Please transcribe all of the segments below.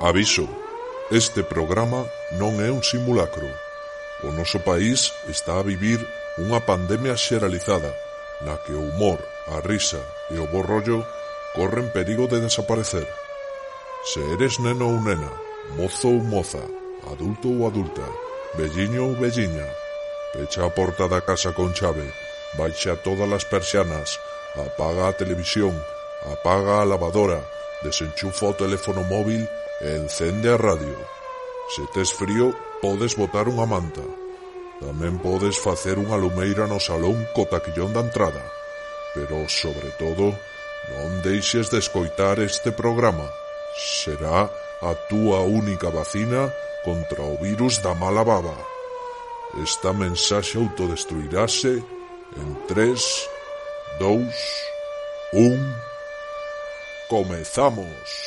Aviso, este programa non é un simulacro. O noso país está a vivir unha pandemia xeralizada, na que o humor, a risa e o bo rollo corren perigo de desaparecer. Se eres neno ou nena, mozo ou moza, adulto ou adulta, velliño ou velliña, pecha a porta da casa con chave, baixa todas as persianas, apaga a televisión, apaga a lavadora, desenchufa o teléfono móvil Encende a radio. Se tes frío, podes botar unha manta. Tamén podes facer unha lumeira no salón co taquillón da entrada. Pero, sobre todo, non deixes de escoitar este programa. Será a túa única vacina contra o virus da mala baba. Esta mensaxe autodestruirase en 3, 2, 1... Comezamos!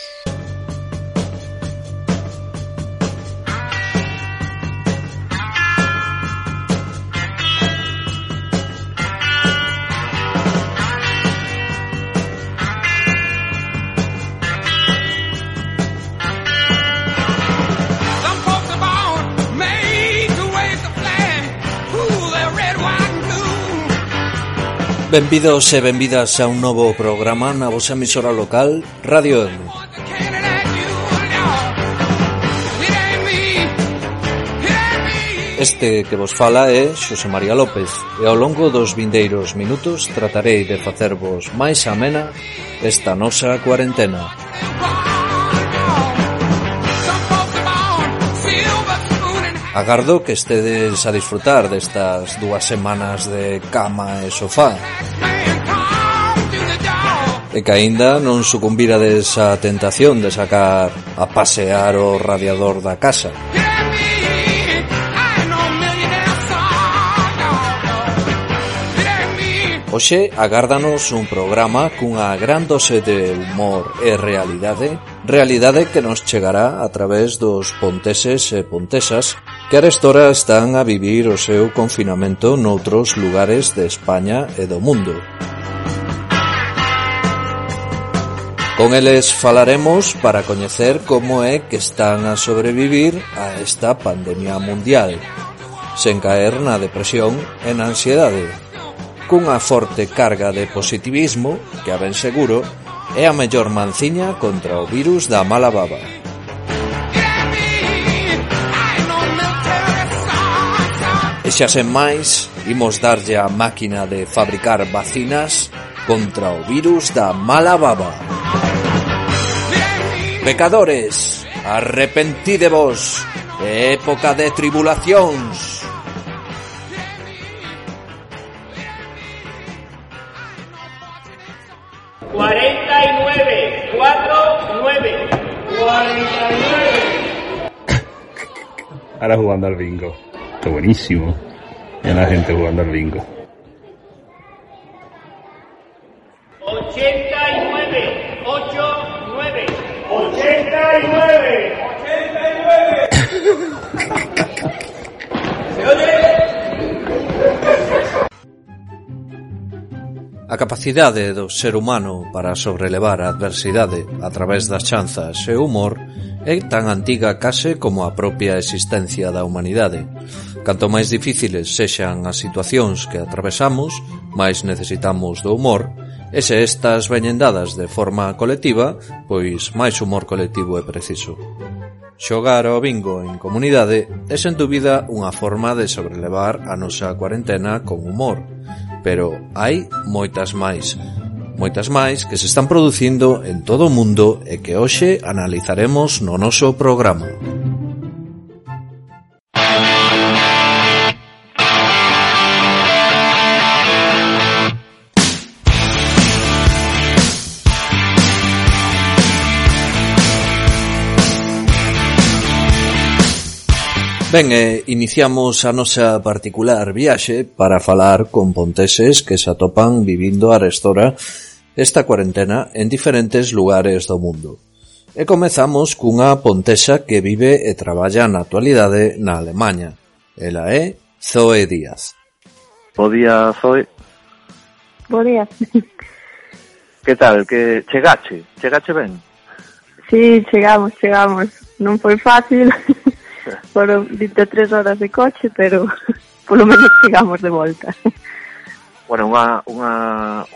Benvidos e benvidas a un novo programa na vosa emisora local Radio Emu. Este que vos fala é Xosé María López e ao longo dos vindeiros minutos tratarei de facervos máis amena esta nosa cuarentena. Agardo que estedes a disfrutar destas dúas semanas de cama e sofá e que aínda non sucumbirades á tentación de sacar a pasear o radiador da casa. Oxe agárdanos un programa cunha gran dose de humor e realidade, realidade que nos chegará a través dos ponteses e pontesas que arestora están a vivir o seu confinamento noutros lugares de España e do mundo. Con eles falaremos para coñecer como é que están a sobrevivir a esta pandemia mundial, sen caer na depresión e na ansiedade, cunha forte carga de positivismo que, a ben seguro, é a mellor manciña contra o virus da mala baba. Xa sen máis, imos darlle a máquina de fabricar vacinas contra o virus da mala baba. Pecadores, arrepentídevos, época de tribulacións. Cuarenta y nueve, cuatro, nueve, cuarenta y nueve. Ahora jugando al bingo. Está buenísimo e la gente jugando al bingo. 89, 89, 89, 89. ¿Se oye? A capacidade do ser humano para sobrelevar a adversidade a través das chanzas e humor é tan antiga case como a propia existencia da humanidade Canto máis difíciles sexan as situacións que atravesamos, máis necesitamos do humor, e se estas veñen dadas de forma colectiva, pois máis humor colectivo é preciso. Xogar ao bingo en comunidade é sen dúbida unha forma de sobrelevar a nosa cuarentena con humor, pero hai moitas máis, moitas máis que se están producindo en todo o mundo e que hoxe analizaremos no noso programa. Ben, eh, iniciamos a nosa particular viaxe para falar con ponteses que se atopan vivindo a restora esta cuarentena en diferentes lugares do mundo. E comezamos cunha pontesa que vive e traballa na actualidade na Alemanha. Ela é Zoe Díaz. Bo día, Zoe. Bo día. Que tal? Que chegache? Chegache ben? Sí, chegamos, chegamos. Non foi fácil. foron 23 horas de coche, pero polo menos chegamos de volta. Bueno, unha, unha,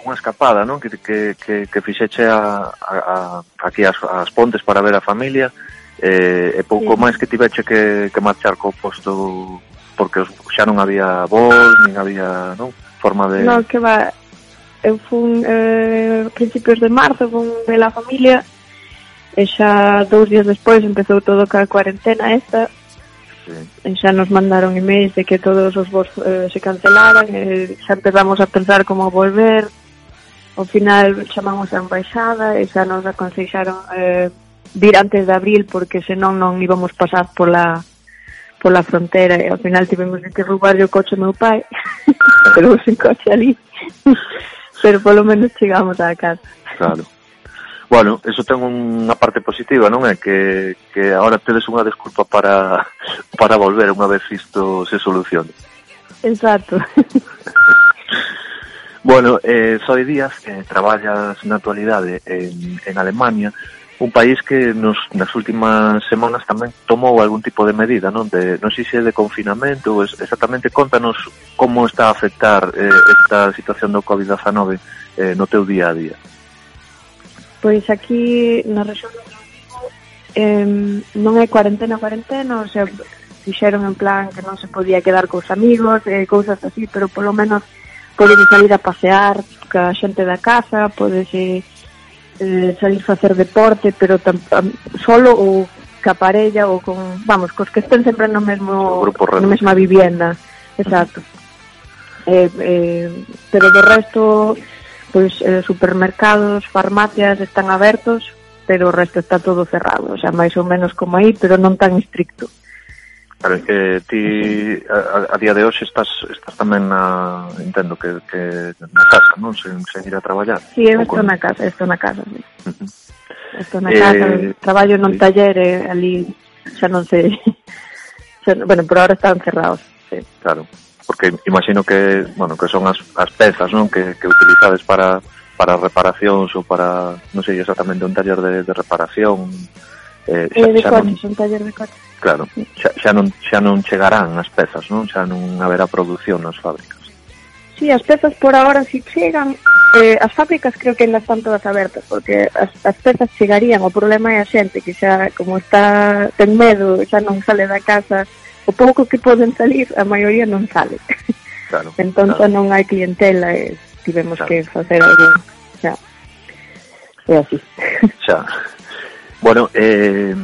unha escapada, non? Que, que, que, que fixeche a, a, a, aquí as, as pontes para ver a familia eh, e pouco sí. máis que tiveche que, que marchar co posto porque os, xa non había voz, nin había non? forma de... No, que va, eu fun eh, principios de marzo con de la familia e xa dous días despois empezou todo ca cuarentena esta xa nos mandaron emails de que todos os voos eh, se cancelaran, eh, e xa empezamos a pensar como volver, ao final chamamos a embaixada e xa nos aconseixaron eh, vir antes de abril porque senón non íbamos pasar pola pola frontera. E ao final tivemos que roubar o coche ao meu pai pero sin coche ali pero polo menos chegamos á casa. Claro. Bueno, eso ten unha parte positiva, non é? Que, que agora tedes unha desculpa para, para volver unha vez isto se solucione. Exacto. bueno, eh, Zoe Díaz eh, traballas na actualidade en, en Alemania, un país que nos, nas últimas semanas tamén tomou algún tipo de medida, non? De, non sei se de confinamento, exactamente contanos como está a afectar eh, esta situación do COVID-19 eh, no teu día a día. Pois aquí na región eh, non é cuarentena, cuarentena, o sea, fixeron en plan que non se podía quedar cos amigos, eh, cousas así, pero polo menos podes salir a pasear ca xente da casa, podes eh, salir facer deporte, pero tam, solo ou ca parella ou con, vamos, cos que estén sempre no mesmo grupo na mesma vivienda. Exacto. Eh, eh, pero do resto pois eh, supermercados, farmacias están abertos, pero o resto está todo cerrado, o sea, máis ou menos como aí, pero non tan estricto. Claro, que ti a, a día de hoxe estás estás tamén na, entendo que, que na casa, non? Sen, sen ir a traballar. Si, sí, eu estou con... na casa, estou na casa. Sí. Uh -huh. Estou na casa, eh, traballo nun sí. taller e eh, ali xa non sei. Xa, bueno, por ahora están cerrados. Sí. Claro porque imagino que, bueno, que son as, as pezas, non, que, que utilizades para para reparacións ou para, non sei exactamente, un taller de, de reparación. Eh, xa, eh, de xa coches, non, un taller de coches. Claro, xa, xa, non, xa non chegarán as pezas, non? Xa non haberá produción nas fábricas. Sí, as pezas por ahora si chegan, eh, as fábricas creo que ainda están todas abertas, porque as, as pezas chegarían, o problema é a xente que xa, como está, ten medo, xa non sale da casa, o pouco que poden salir, a maioría non sale. Claro, entón claro. non hai clientela e tivemos claro. que facer algo. Xa. É así. Xa. Bueno, eh,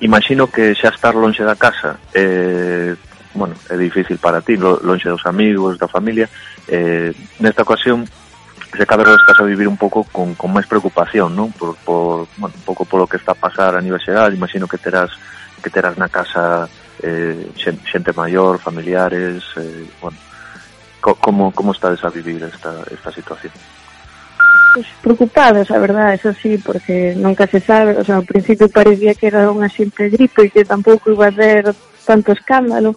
imagino que xa estar lonxe da casa eh, bueno, é difícil para ti, lonxe dos amigos, da familia. Eh, nesta ocasión, se cabe estás a vivir un pouco con, con máis preocupación, non? Por, por, bueno, un pouco polo que está a pasar a nivel xeral, imagino que terás que terás na casa eh, xente maior, familiares, eh, bueno, co, como, como estades a vivir esta, esta situación? Pues preocupados, a verdad, eso sí, porque nunca se sabe, o sea, ao principio parecía que era unha simple gripe e que tampouco iba a ter tanto escándalo,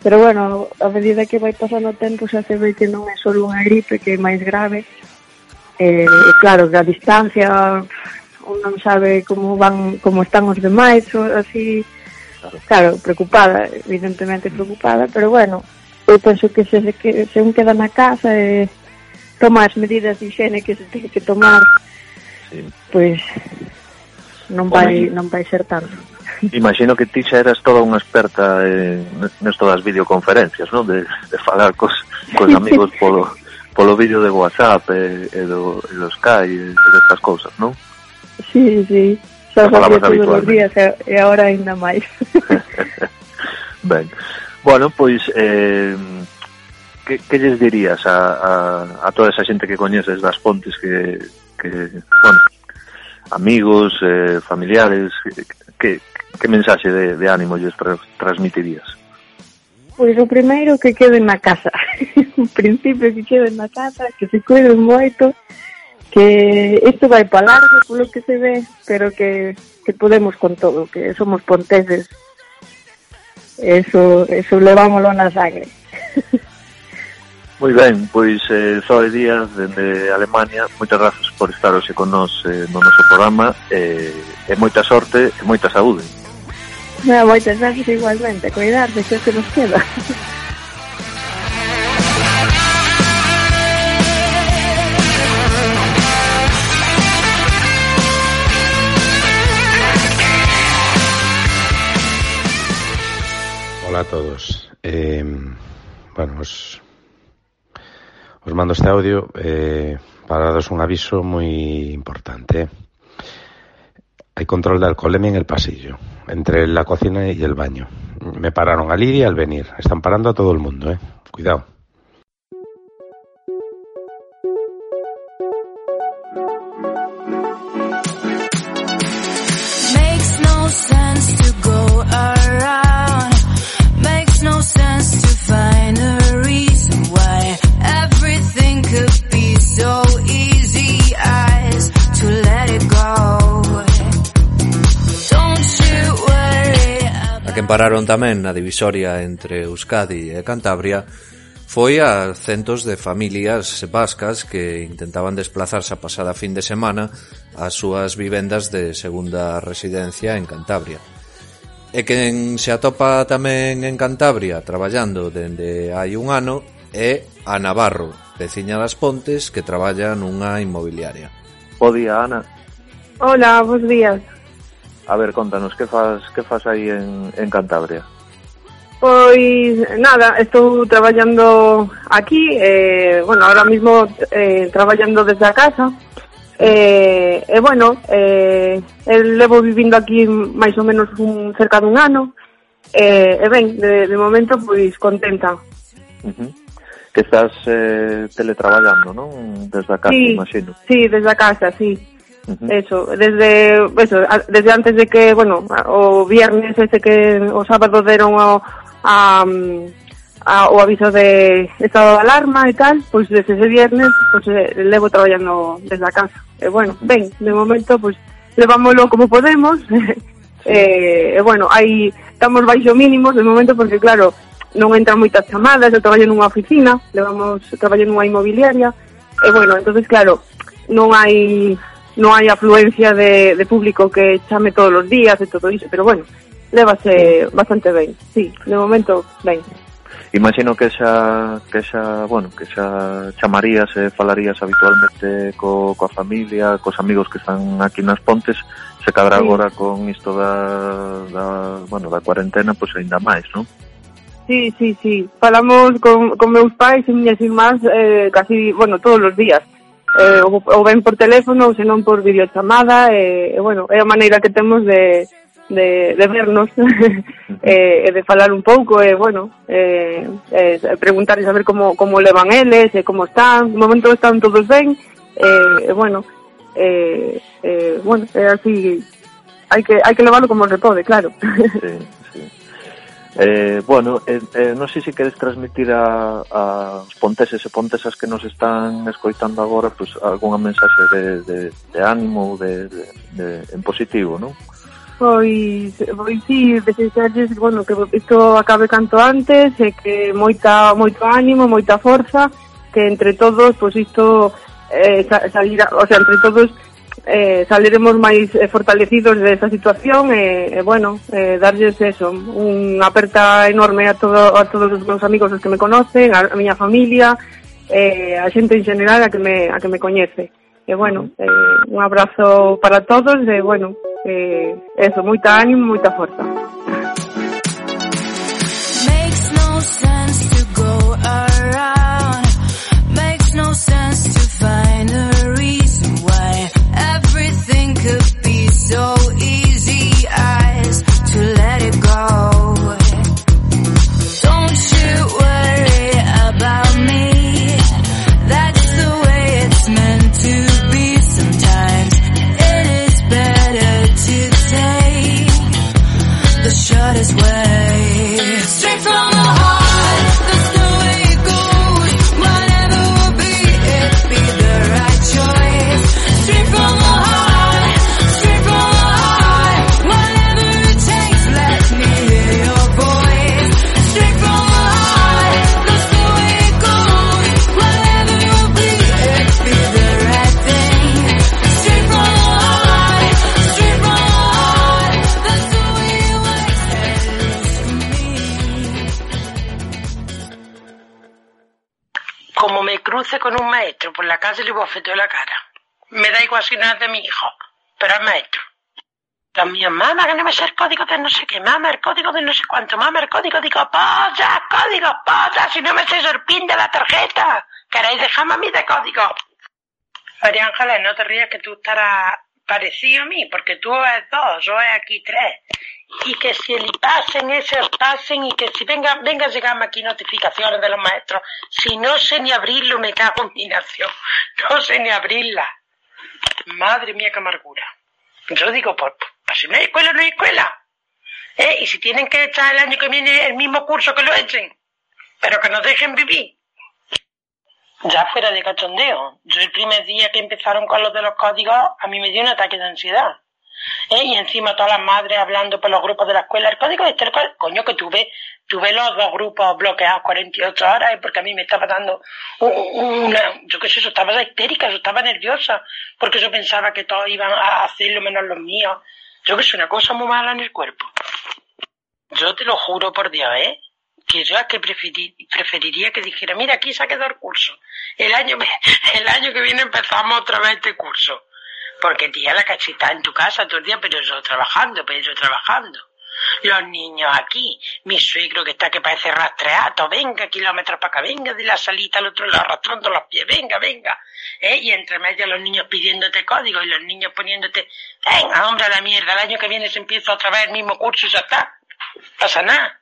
pero bueno, a medida que vai pasando o tempo xa se ve que non é só unha gripe, que é máis grave, eh, claro, que a distancia un non sabe como van como están os demais, así claro, preocupada, evidentemente preocupada, pero bueno, eu penso que se, que se un queda na casa e toma as medidas de higiene que se ten que tomar, sí. pois pues, non vai, non vai ser tanto. Imagino que ti xa eras toda unha experta eh, nesto das videoconferencias, non? De, de falar cos, cos amigos polo, polo vídeo de WhatsApp e, e, do, e do Sky e, e destas cousas, non? Sí, sí. Xa facía todos os días e agora ainda máis. ben. Bueno, pois eh, que, que lles dirías a, a, a toda esa xente que coñeces das pontes que, que bueno, amigos, eh, familiares, que, que mensaxe de, de ánimo lles tra, transmitirías? Pois o primeiro que queden na casa. o principio que queden na casa, que se cuiden moito, que isto vai para largo polo que se ve, pero que, que podemos con todo, que somos ponteses. Eso, eso levámoslo na sangre. Moi ben, pois eh, Zoe Díaz dende Alemania, moitas grazas por estar hoxe con nós eh, no noso programa eh, eh e moita sorte e moita saúde. No, moitas grazas igualmente, cuidarse, que nos queda. a todos. Eh, bueno, os, os mando este audio eh, para daros un aviso moi importante. Hay control de alcoholemia en el pasillo, entre la cocina y el baño. Me pararon a Lidia al venir. Están parando a todo el mundo, eh. Cuidado. A quen pararon tamén na divisoria entre Euskadi e Cantabria foi a centos de familias vascas que intentaban desplazarse a pasada fin de semana ás súas vivendas de segunda residencia en Cantabria. E quen se atopa tamén en Cantabria traballando dende hai un ano é a Navarro, veciña das Pontes que traballa nunha inmobiliaria. Bo día, Ana. Hola, bons días. A ver, contanos, que fas, que fas aí en, en Cantabria? Pois nada, estou traballando aquí, eh, bueno, ahora mismo eh, traballando desde a casa, eh, e eh, eh, bueno, eh, levo vivindo aquí máis ou menos un, cerca dun ano, eh, e ben, de, de momento, pois, contenta. Uh -huh. Que estás eh, teletraballando, non? Desde a casa, sí, imagino. Sí, desde a casa, sí. Uh -huh. Eso, desde eso, desde antes de que, bueno, o viernes ese que o sábado deron o, a, mm, a, o aviso de estado de alarma e tal, pois pues desde ese viernes pues, eh, levo traballando desde a casa. E bueno, ben, de momento pues levámoslo como podemos. e, e eh, bueno, aí estamos baixo mínimos de momento porque claro, non entran moitas chamadas, eu traballo nunha oficina, levamos traballo nunha inmobiliaria. E bueno, entonces claro, non hai non hai afluencia de, de público que chame todos os días e todo iso, pero bueno, lévase bastante ben, sí, de momento ben. Imagino que xa, que xa, bueno, que xa chamarías e falarías habitualmente co, coa familia, cos amigos que están aquí nas pontes, se cadra sí. agora con isto da, da, bueno, da cuarentena, pois pues, ainda máis, non? Sí, sí, sí. Falamos con, con meus pais e miñas irmás eh, casi, bueno, todos os días eh, ou, ou ben por teléfono ou senón por videochamada e, e bueno, é a maneira que temos de, de, de vernos e, e de falar un pouco e bueno, e, e preguntar e saber como, como levan eles e como están, de momento están todos ben e, e bueno e, e bueno, é así hai que, hai que levarlo como se pode, claro sí. Eh, bueno, eh, eh, non sei se queres transmitir a, a os ponteses e pontesas que nos están escoitando agora pues, algunha mensaxe de, de, de ánimo de, de, de, en positivo, non? Pois, pois sí, desexarlles, bueno, que isto acabe canto antes e que moita, moito ánimo, moita forza que entre todos, pois isto eh, salirá, o sea, entre todos eh, saliremos máis eh, fortalecidos desta situación e, e bueno, eh, darlles eso, unha aperta enorme a, todo, a todos os meus amigos os que me conocen, a, a familia, eh, a xente en general a que me, a que me coñece. E bueno, eh, un abrazo para todos e bueno, eh, eso, moita ánimo, moita forza. So easy as to let it go. Don't you worry about me. That's the way it's meant to be. Sometimes it is better to take the shortest way. Maestro por la calle le bofeteo la cara. Me da igual si no es de mi hijo, pero es maestro. También, mamá, que no me sé el código de no sé qué, mamá, el código de no sé cuánto, mamá, el código, digo, polla, código, polla, si no me sé sorpín de la tarjeta. ¿Queréis dejarme a mí de código? María Ángeles, no te rías que tú estarás parecido a mí, porque tú es dos, yo es aquí tres. Y que si pasen ese, pasen, y que si venga, venga a llegarme aquí notificaciones de los maestros, si no sé ni abrirlo, me cago en mi nación. No sé ni abrirla. Madre mía, qué amargura. Yo digo, pues si no hay escuela, no hay escuela. ¿Eh? Y si tienen que echar el año que viene el mismo curso, que lo echen. Pero que nos dejen vivir. Ya fuera de cachondeo. Yo el primer día que empezaron con los de los códigos, a mí me dio un ataque de ansiedad. ¿Eh? Y encima todas las madres hablando por los grupos de la escuela, el código este, el coño, que tuve, tuve los dos grupos bloqueados 48 horas, ¿eh? porque a mí me estaba dando un- una, yo qué sé, yo estaba histérica, yo estaba nerviosa, porque yo pensaba que todos iban a hacerlo menos los míos. Yo que sé, una cosa muy mala en el cuerpo. Yo te lo juro por Dios, ¿eh? Que yo es que preferi- preferiría que dijera, mira, aquí se ha quedado el curso. El año, el año que viene empezamos otra vez este curso. Porque tía, la cachita en tu casa todo el día, pero yo trabajando, pero yo trabajando. Los niños aquí, mi suegro que está que parece rastreato, venga, kilómetros para acá, venga de la salita al otro lado, arrastrando los pies, venga, venga. ¿Eh? Y entre medio los niños pidiéndote código y los niños poniéndote, venga, hombre, a la mierda, el año que viene se empieza otra vez el mismo curso y ya está. Pasa nada.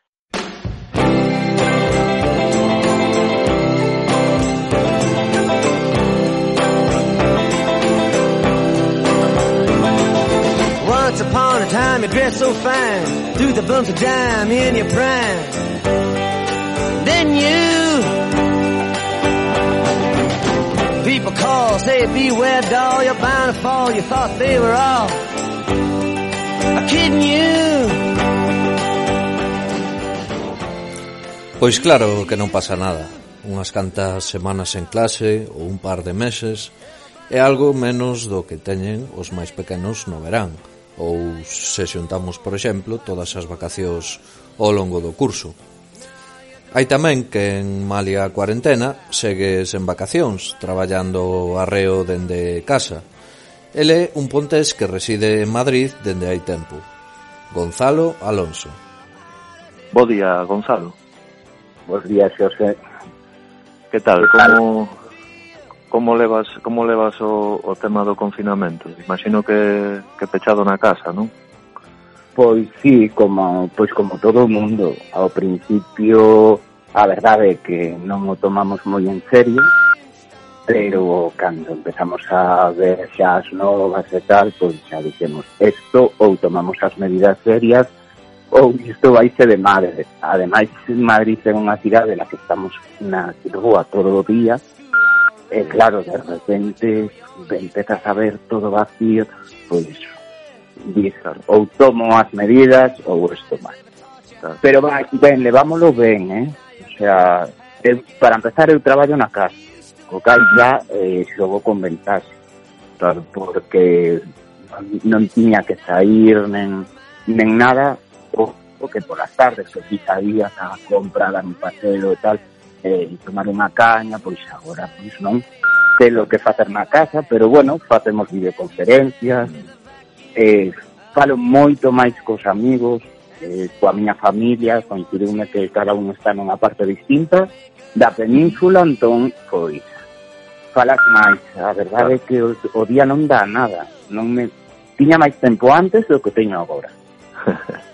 dress so fine, do the bump of dime in your prime. Then you. People call, say beware doll, you're bound to fall, you thought they were all. I'm kidding you. Pois claro que non pasa nada. Unhas cantas semanas en clase ou un par de meses é algo menos do que teñen os máis pequenos no verán ou se xuntamos, por exemplo, todas as vacacións ao longo do curso. Hai tamén que en malia a cuarentena segues en vacacións, traballando arreo dende casa. Ele é un pontés que reside en Madrid dende hai tempo. Gonzalo Alonso. Bo día, Gonzalo. Bos días, Xosé. Que tal? Como, como levas como levas o, o tema do confinamento? Imagino que, que pechado na casa, non? Pois sí, como pois como todo o mundo, ao principio a verdade é que non o tomamos moi en serio, pero cando empezamos a ver xa as novas e tal, pois xa dicemos isto ou tomamos as medidas serias ou isto vaise de madre. Ademais, Madrid é unha cidade na que estamos na rúa todo o día, e claro, de repente empezas a ver todo vacío, pois dices, ou tomo as medidas ou isto máis. Pero vai, ben, levámoslo ben, eh? O sea, para empezar eu traballo na casa, co cal já eh, xogo con porque non tiña que sair nen, nen nada, o, o que por as tardes que saías a comprar, dar un paseo e tal, eh, tomar unha caña, pois agora pois non telo que facer na casa, pero bueno, facemos videoconferencias, eh, falo moito máis cos amigos, eh, coa miña familia, coincidiume que cada un está nunha parte distinta da península, entón, pois, falas máis. A verdade é que o, o día non dá nada. Non me... Tiña máis tempo antes do que teño agora.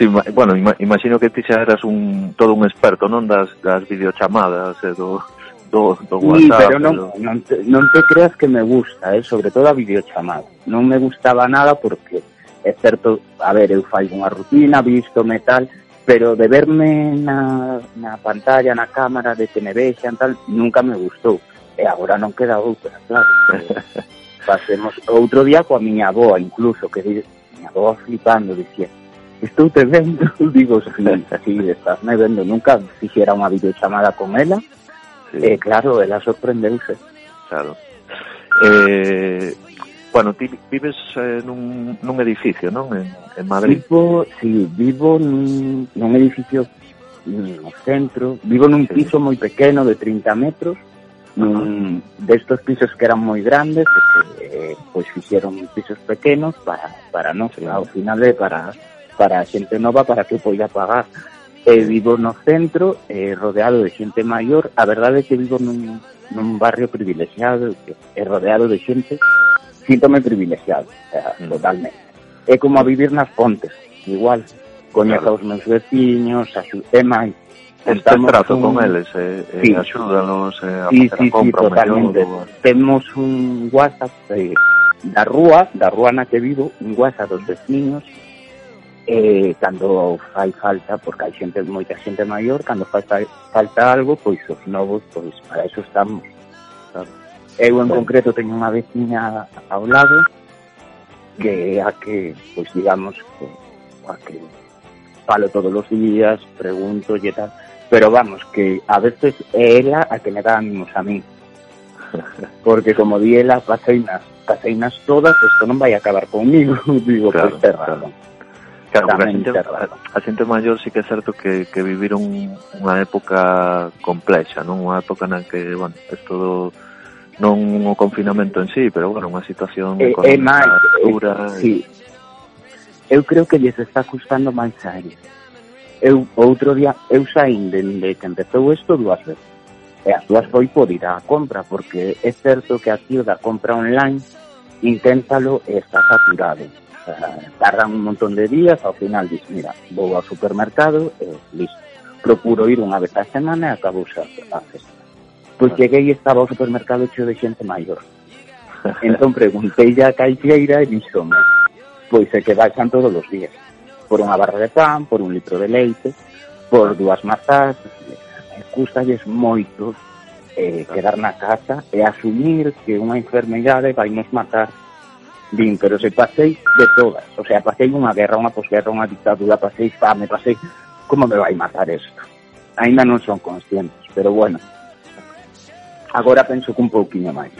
Sí, bueno, imagino que ti xa eras un todo un experto, non das das videochamadas e do do, do WhatsApp. Sí, pero non, pero... non, te, non te creas que me gusta, eh? sobre todo a videochamada. Non me gustaba nada porque, é certo, a ver, eu fai unha rutina, visto metal, pero de verme na, na pantalla, na cámara de Tenebeixa e tal, nunca me gustou. E agora non queda outra, claro. Pasemos outro día coa miña aboa, incluso, que miña aboa flipando, dicía, estou te vendo, digo, sí, estás me vendo, nunca fixera unha videochamada con ela, sí. e eh, claro, ela sorprendeuse. Claro. Eh, bueno, ti vives eh, nun, nun edificio, non? En, en Madrid. Vivo, sí, vivo nun, nun edificio no centro, vivo nun sí. piso moi pequeno de 30 metros, nun, destos pisos que eran moi grandes, que, eh, pois fixeron pisos pequenos para, para non, sí. ao final de para para a xente nova para que poida pagar. E vivo no centro, eh, rodeado de xente maior, a verdade é que vivo nun, nun barrio privilexiado, e eh, rodeado de xente, síntome privilexiado, eh, mm. totalmente. É como a vivir nas pontes, igual, coñezo claro. os meus veciños, a su, e máis, Este trato un... con eles, eh, sí. eh, axúdanos eh, sí, a facer sí, a compra. Sí, totalmente. Mellor, Temos un WhatsApp eh, da rúa, da rúa na que vivo, un WhatsApp dos veciños, eh, cando fai falta, porque hai xente, moita xente maior, cando fai falta algo, pois os novos, pois para eso estamos. Sabe? Eu en concreto teño unha veciña ao lado que a que, pois digamos, que, a que falo todos os días, pregunto e tal, pero vamos, que a veces é ela a que me dá ánimos a mí. Porque como di ela, paseinas, paseinas todas, isto non vai acabar conmigo, digo, claro, pois pues, claro. Claro, porque a xente, a, a xente maior sí que é certo que, que viviron unha época complexa, non? Unha época na que, bueno, é todo non o confinamento en sí, pero bueno, unha situación eh, económica eh, máis, dura. Eh, sí. E... Eu creo que lles está custando máis a eles. Eu outro día eu saín dende que empezou isto dúas veces. E as dúas foi por ir á compra, porque é certo que a tío da compra online inténtalo e está saturado. Eh, tardan un montón de días, ao final dis, mira, vou ao supermercado e listo. Procuro ir unha vez a semana e acabo xa a festa. Pois cheguei e estaba ao supermercado cheo de xente maior. Entón preguntei a caixeira e dixome, pois é que baixan todos os días. Por unha barra de pan, por un litro de leite, por dúas mazás, eh, custalles moito eh, quedar na casa e asumir que unha enfermidade vai nos matar Din, pero se pasei de todas. O sea, pasei unha guerra, unha posguerra, unha dictadura, pasei fame, pasei... Como me vai matar isto? Ainda non son conscientes, pero bueno. Agora penso que un pouquiño máis.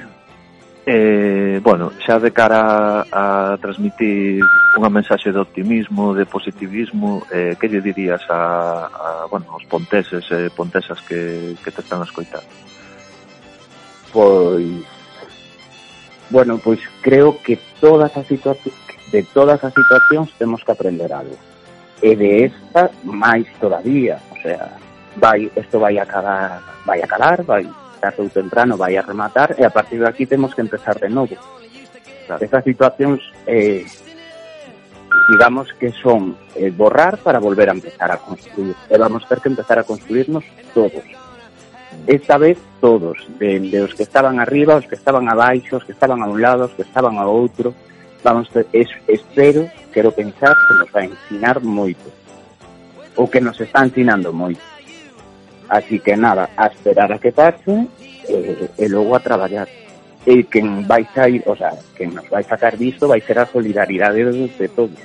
Eh, bueno, xa de cara a transmitir unha mensaxe de optimismo, de positivismo, eh, que lle dirías a, a bueno, aos ponteses e eh, pontesas que, que te están a escoitar? Pois, bueno, pois creo que todas as situacións de todas as situacións temos que aprender algo. E de esta máis todavía, o sea, vai, isto vai a calar, vai a calar, vai tarde ou temprano vai a rematar e a partir de aquí temos que empezar de novo. Estas situacións eh, digamos que son eh, borrar para volver a empezar a construir. E vamos ter que empezar a construirnos todos esta vez todos, de, de os que estaban arriba, os que estaban abaixo, os que estaban a un lado, os que estaban ao outro. Vamos, es, espero, quero pensar que nos vai ensinar moito, ou que nos está ensinando moito. Así que nada, a esperar a que pase e, e logo a traballar. E quen vai sair, o sea, quen nos vai sacar disto vai ser a solidaridade de, de todos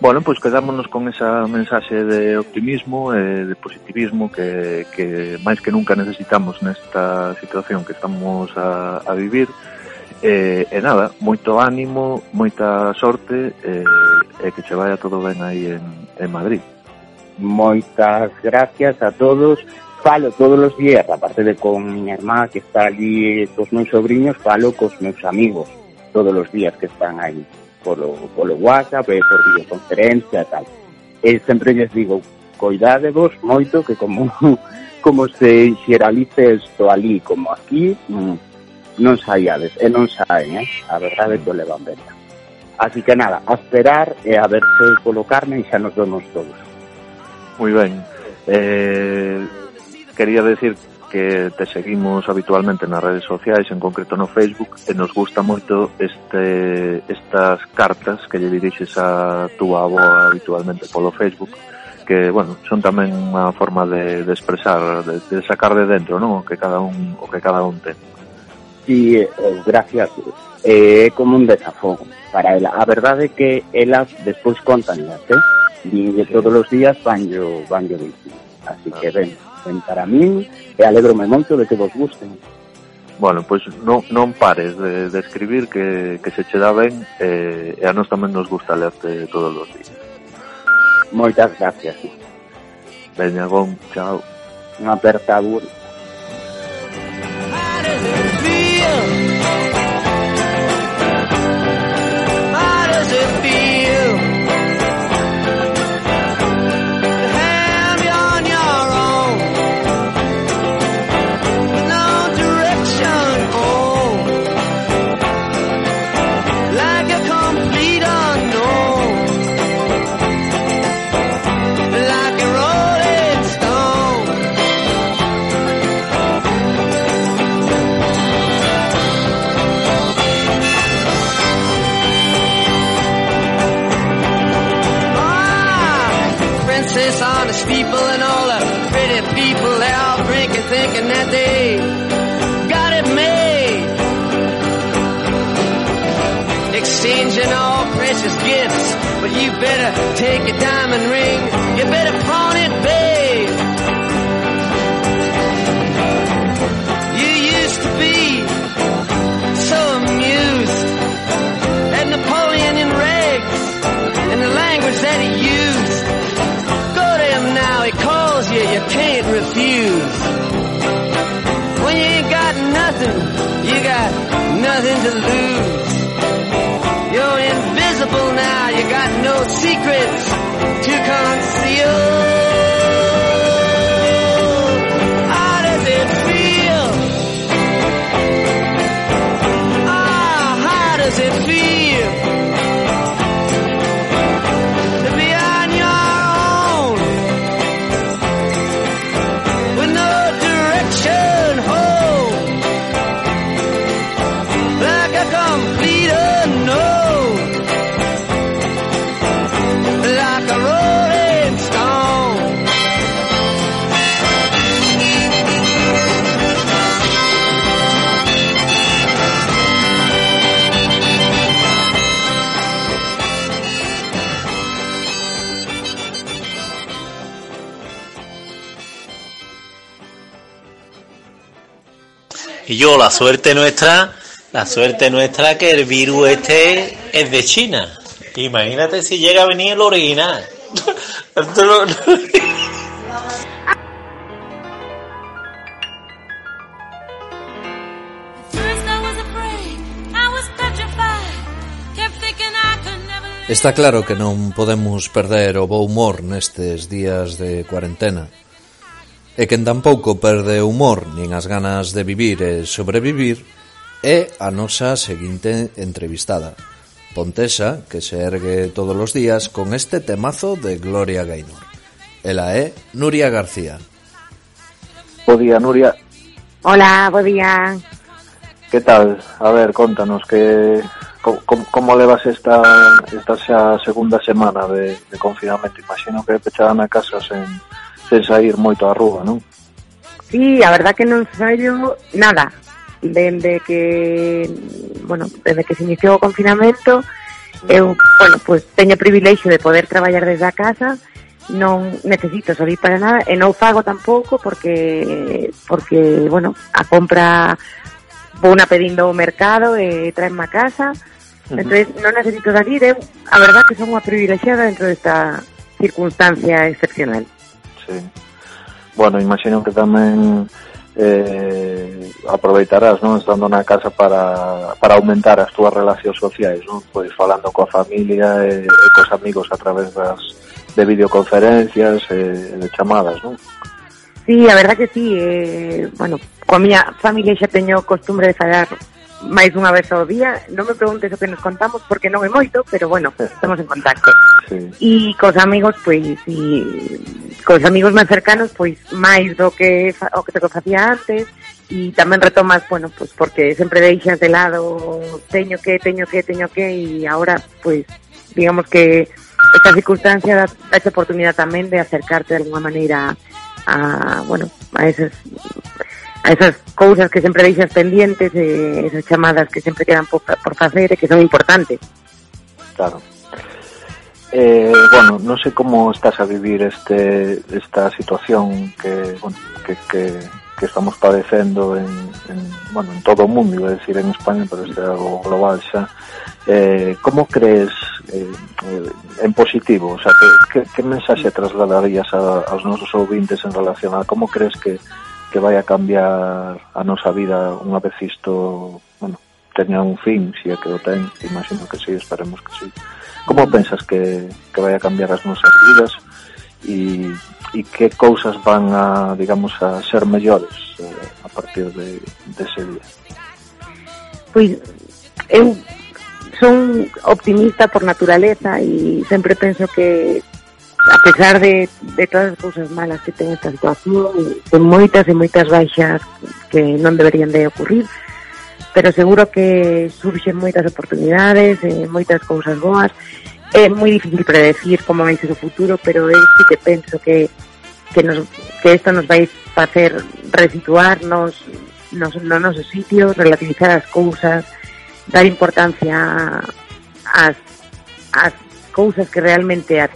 bueno, pois quedámonos con esa mensaxe de optimismo e de positivismo que, que máis que nunca necesitamos nesta situación que estamos a, a vivir. E, e nada, moito ánimo, moita sorte e, e que che vaya todo ben aí en, en Madrid. Moitas gracias a todos. Falo todos os días, aparte de con miña irmá que está allí, cos meus sobrinhos, falo cos meus amigos todos os días que están aí polo, polo WhatsApp e por videoconferencia e tal. E sempre lles digo, coidadevos moito que como como se xeralice isto ali como aquí, mm, non saíades, e non saen, eh? a verdade que o levan ben. Así que nada, a esperar e a ver se colocarme e xa nos vemos todos. Moi ben. Eh, quería decir que te seguimos habitualmente nas redes sociais, en concreto no Facebook, e nos gusta moito este, estas cartas que lle dirixes a túa avoa habitualmente polo Facebook, que, bueno, son tamén unha forma de, de expresar, de, de sacar de dentro, non? O que cada un, o que cada un ten. Sí, eh, eh, gracias. É eh, como un desafogo para ela. A verdade é que elas despois contan, eh? E todos os días van yo, van yo dicindo. Así que, ben, ben para min e alegrome moito de que vos gusten. Bueno, pois non, non pares de, de escribir que, que se che dá ben eh, e a nós tamén nos gusta lerte todos os días. Moitas gracias. Veña, bon, chao. Unha aperta, burro. People and all the pretty people, they all drinking, thinking that they got it made. Exchanging all precious gifts, but you better take your diamond ring, you better pawn it, babe. You used to be so amused at Napoleon in rags and the language that he used. You, can't refuse. When you ain't got nothing, you got nothing to lose. You're invisible now, you got no secrets to conceal. Yo, la suerte nuestra, la suerte nuestra que el virus este es de China. Imagínate si llega a venir el original. Está claro que non podemos perder o bo humor nestes días de cuarentena. e quen tampouco perde o humor nin as ganas de vivir e sobrevivir é a nosa seguinte entrevistada. Pontesa, que se ergue todos os días con este temazo de Gloria Gaynor. Ela é Nuria García. Bo día, Nuria. Hola, bo día. Que tal? A ver, contanos que como, como levas esta esta xa segunda semana de, de confinamento? Imagino que pechada na casa sen, sen sair moito á rúa, non? Sí, a verdad que non saio nada dende que, bueno, desde que se iniciou o confinamento, eu, bueno, pues teño o privilexio de poder traballar desde a casa, non necesito salir para nada e non fago tampouco porque porque, bueno, a compra vou na pedindo ao mercado e traenme a casa. Uh -huh. Entonces non necesito salir, eu, a verdad que son unha privilexiada dentro desta circunstancia excepcional sí. Bueno, imagino que tamén eh, aproveitarás, non? Estando na casa para, para aumentar as túas relacións sociais, non? Pois falando coa familia e, e cos amigos a través das, de videoconferencias e, de chamadas, non? Sí, a verdad que sí. Eh, bueno, coa miña familia xa teño costumbre de falar máis dunha vez ao día, non me preguntes o que nos contamos porque non é moito, pero bueno, estamos en contacto. Sí. E cos amigos, pois, e cos amigos máis cercanos, pois, máis do que o que te facía antes, e tamén retomas, bueno, pois porque sempre deixas de lado teño que, teño que, teño que, e ahora, pois, digamos que esta circunstancia dá, dá oportunidade tamén de acercarte de alguna maneira a, bueno, a esas a esas cousas que sempre deixas pendientes, eh, esas chamadas que sempre quedan por, por facer e eh, que son importantes. Claro. Eh, bueno, non sei como estás a vivir este, esta situación que, bueno, que, que, que estamos padecendo en, en, bueno, en todo o mundo, iba a decir en España, pero este é algo global xa. Eh, como crees eh, eh, en positivo? O sea, que, que, que mensaxe trasladarías a, aos nosos ouvintes en relación a como crees que, que vai a cambiar a nosa vida unha vez isto, bueno, teña un fin, si é que o ten, imagino que sí, esperemos que sí. Como pensas que, que vai a cambiar as nosas vidas e, e que cousas van a, digamos, a ser mellores eh, a partir de, de ese día? Pois, eu son optimista por naturaleza e sempre penso que a pesar de, de todas as cousas malas que ten esta situación, ten moitas e moitas baixas que non deberían de ocurrir, pero seguro que surxen moitas oportunidades e moitas cousas boas. É moi difícil predecir como vai ser o futuro, pero sí que penso que que nos que isto nos vai facer resituarnos nos, no noso sitio, relativizar as cousas, dar importancia ás, ás cousas que realmente a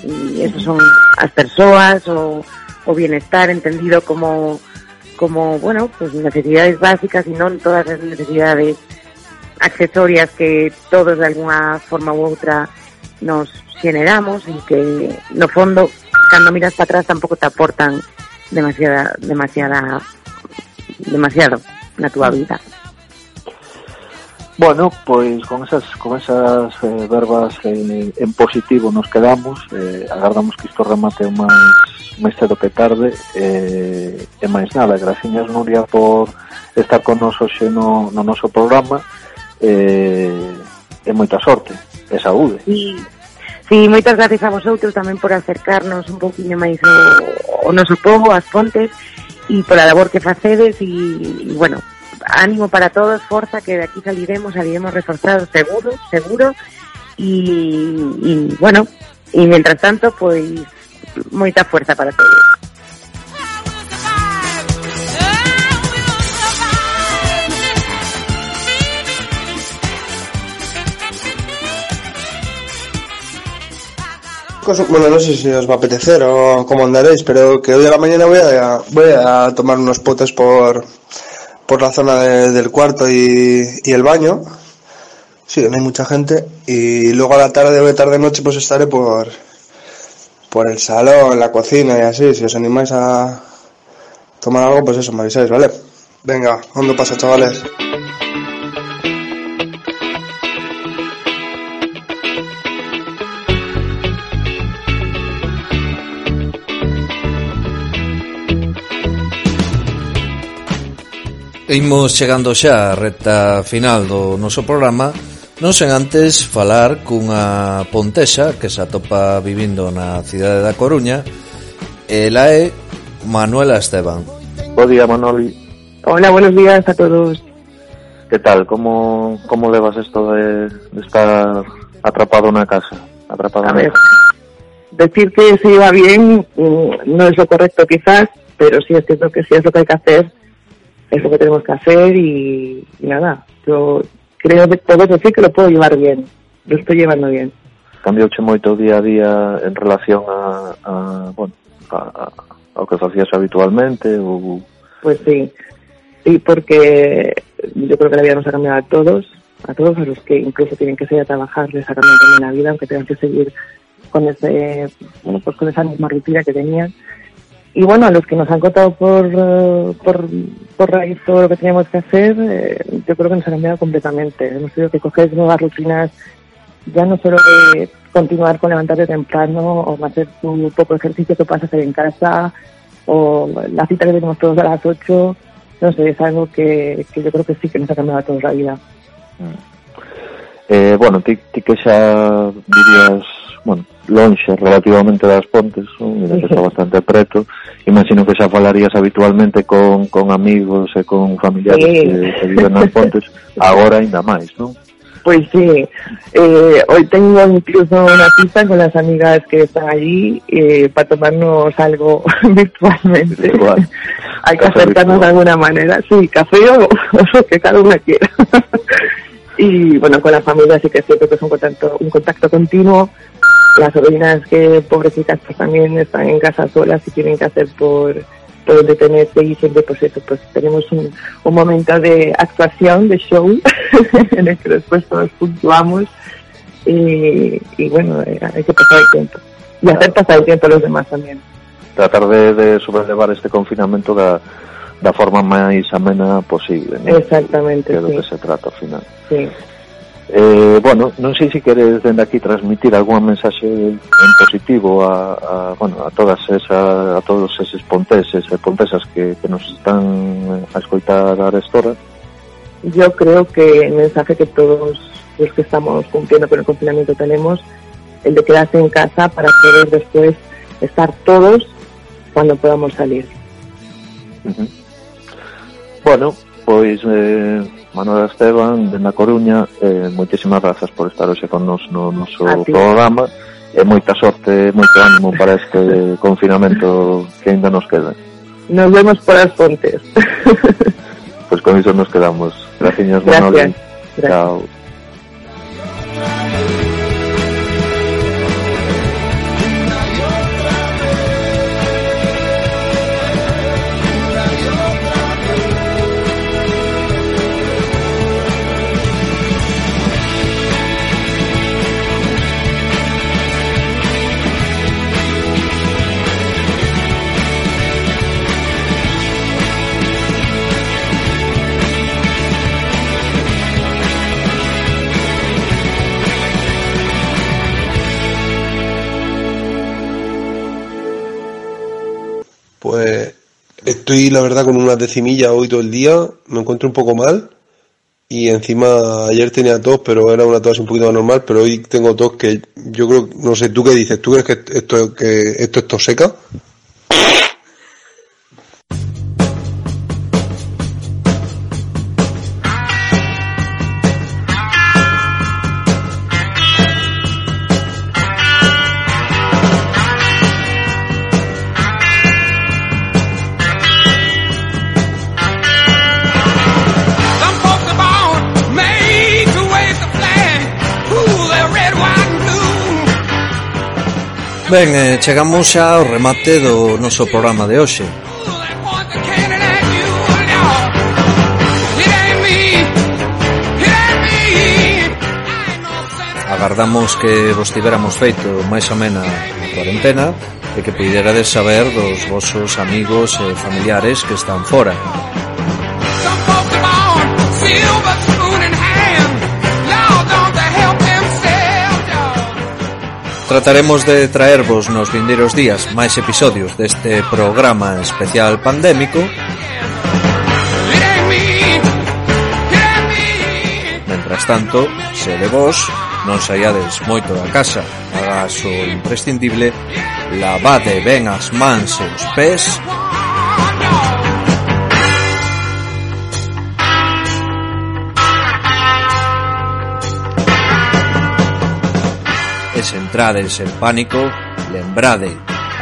teñen e esas son as persoas o, o bienestar entendido como como, bueno, pues necesidades básicas e non todas as necesidades accesorias que todos de alguna forma u outra nos generamos e que no fondo cando miras para atrás tampouco te aportan demasiada demasiada demasiado na túa vida. Bueno, pois con esas con esas eh, verbas eh, en positivo nos quedamos, eh, agardamos que isto remate o máis máis cedo que tarde eh, e máis nada, graciñas Nuria por estar con nos hoxe no, no noso programa eh, e moita sorte e saúde. Sí. Sí, moitas gracias a vosotros tamén por acercarnos un poquinho máis o, o noso povo, as fontes e pola labor que facedes e, e bueno, ánimo para todos, forza que de aquí saliremos, saliremos reforzados seguro, seguro y, bueno, y mientras tanto pues moita fuerza para todos. Bueno, no sé si os va a apetecer o cómo andaréis, pero que hoy a la mañana voy a, voy a tomar unos potes por, por la zona de- del cuarto y, y el baño. Sí, no hay mucha gente. Y luego a la tarde o de tarde noche pues estaré por, por el salón, la cocina y así. Si os animáis a tomar algo, pues eso, me avisáis, ¿vale? Venga, ¿dónde pasa, chavales? Imos chegando xa a recta final do noso programa. Non sen antes falar cunha pontesa que se atopa vivindo na cidade da Coruña. Ela é Manuela Esteban. Bo día, Manoli. Hola, buenos días a todos. Que tal? Como, como levas esto de, de estar atrapado na casa? Atrapado a ver, decir que se iba bien mm, no es lo correcto quizás, pero sí es cierto que sí es lo que hay que hacer. Es lo que tenemos que hacer y, y nada, yo creo que puedo decir que lo puedo llevar bien, lo estoy llevando bien. Cambiouche moito día a día en relación a, a bueno, a, a, ao que facías habitualmente ou Pues sí, sí, porque yo creo que la vida nos ha cambiado a todos, a todos a los que incluso tienen que salir a trabajar, les ha cambiado también la vida, aunque tengan que seguir con ese, bueno, pues con esa misma rutina que tenían. Y bueno, a los que nos han contado por, eh, por, por raíz todo lo que teníamos que hacer, eh, yo creo que nos ha cambiado completamente. Hemos tenido que coger nuevas rutinas, ya no solo de continuar con levantarte temprano o hacer tu poco ejercicio que puedas hacer en casa, o la cita que tenemos todos a las 8, no sé, es algo que, que yo creo que sí que nos ha cambiado a todos la vida. Eh, bueno, ti, ti que xa vivías, bueno, lonxe relativamente das pontes, mira que está bastante preto, imagino que xa falarías habitualmente con, con amigos e con familiares Sí. que, que viven nas pontes, agora ainda máis, non? Pues sí, eh, hoy tengo incluso una cita con las amigas que están allí eh, para tomarnos algo virtualmente. Hay que acercarnos de alguna manera, sí, café o, o que cada una quiera. y bueno, con la familia sí que es cierto que es un contacto, un contacto continuo. Las sobrinas que pobrecitas pues también están en casa solas y tienen que hacer por, por entretenerse y siempre pues eso, pues tenemos un, un momento de actuación, de show, en el que después todos puntuamos y, y bueno, eh, hay que pasar el tiempo. Y hacer pasar el tiempo a los demás también. Tratar de, de sobrelevar este confinamento da, da forma máis amena posible, non? Exactamente, do sí. que se trata ao final. Sí. Eh, bueno, non sei se queres dende aquí transmitir algunha mensaxe en positivo a, a, bueno, a todas esa, a todos eses ponteses e pontesas que, que nos están a escoitar a restora. Yo creo que el mensaje que todos los que estamos cumpliendo con el confinamiento tenemos, el de quedarse en casa para poder después estar todos cuando podamos salir. Bueno, Pois, eh, Manuel Esteban, de Na Coruña, eh, moitísimas grazas por estar hoxe con nos no noso programa e moita sorte, moito ánimo para este confinamento que ainda nos queda. Nos vemos por as fontes. Pois pues con iso nos quedamos. Graciñas, Manuel. Gracias. Chao. Pues estoy, la verdad, con una decimilla hoy todo el día. Me encuentro un poco mal. Y encima ayer tenía tos, pero era una tos un poquito más normal. Pero hoy tengo tos que yo creo, no sé, ¿tú qué dices? ¿Tú crees que esto, que esto es tos seca? Ben, eh, chegamos xa ao remate do noso programa de hoxe. Agardamos que vos tiveramos feito máis amena a cuarentena e que puderades saber dos vosos amigos e familiares que están fora Trataremos de traervos nos vindeiros días máis episodios deste programa especial pandémico. Mientras tanto, se de vos, non saiades moito da casa, hagas o imprescindible, lavade ben as mans e os pés e se entrades en pánico, lembrade,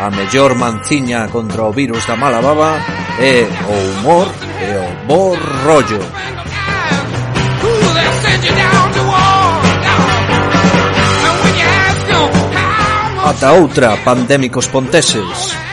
a mellor manciña contra o virus da mala baba é o humor e o bo rollo. Ata outra, pandémicos ponteses.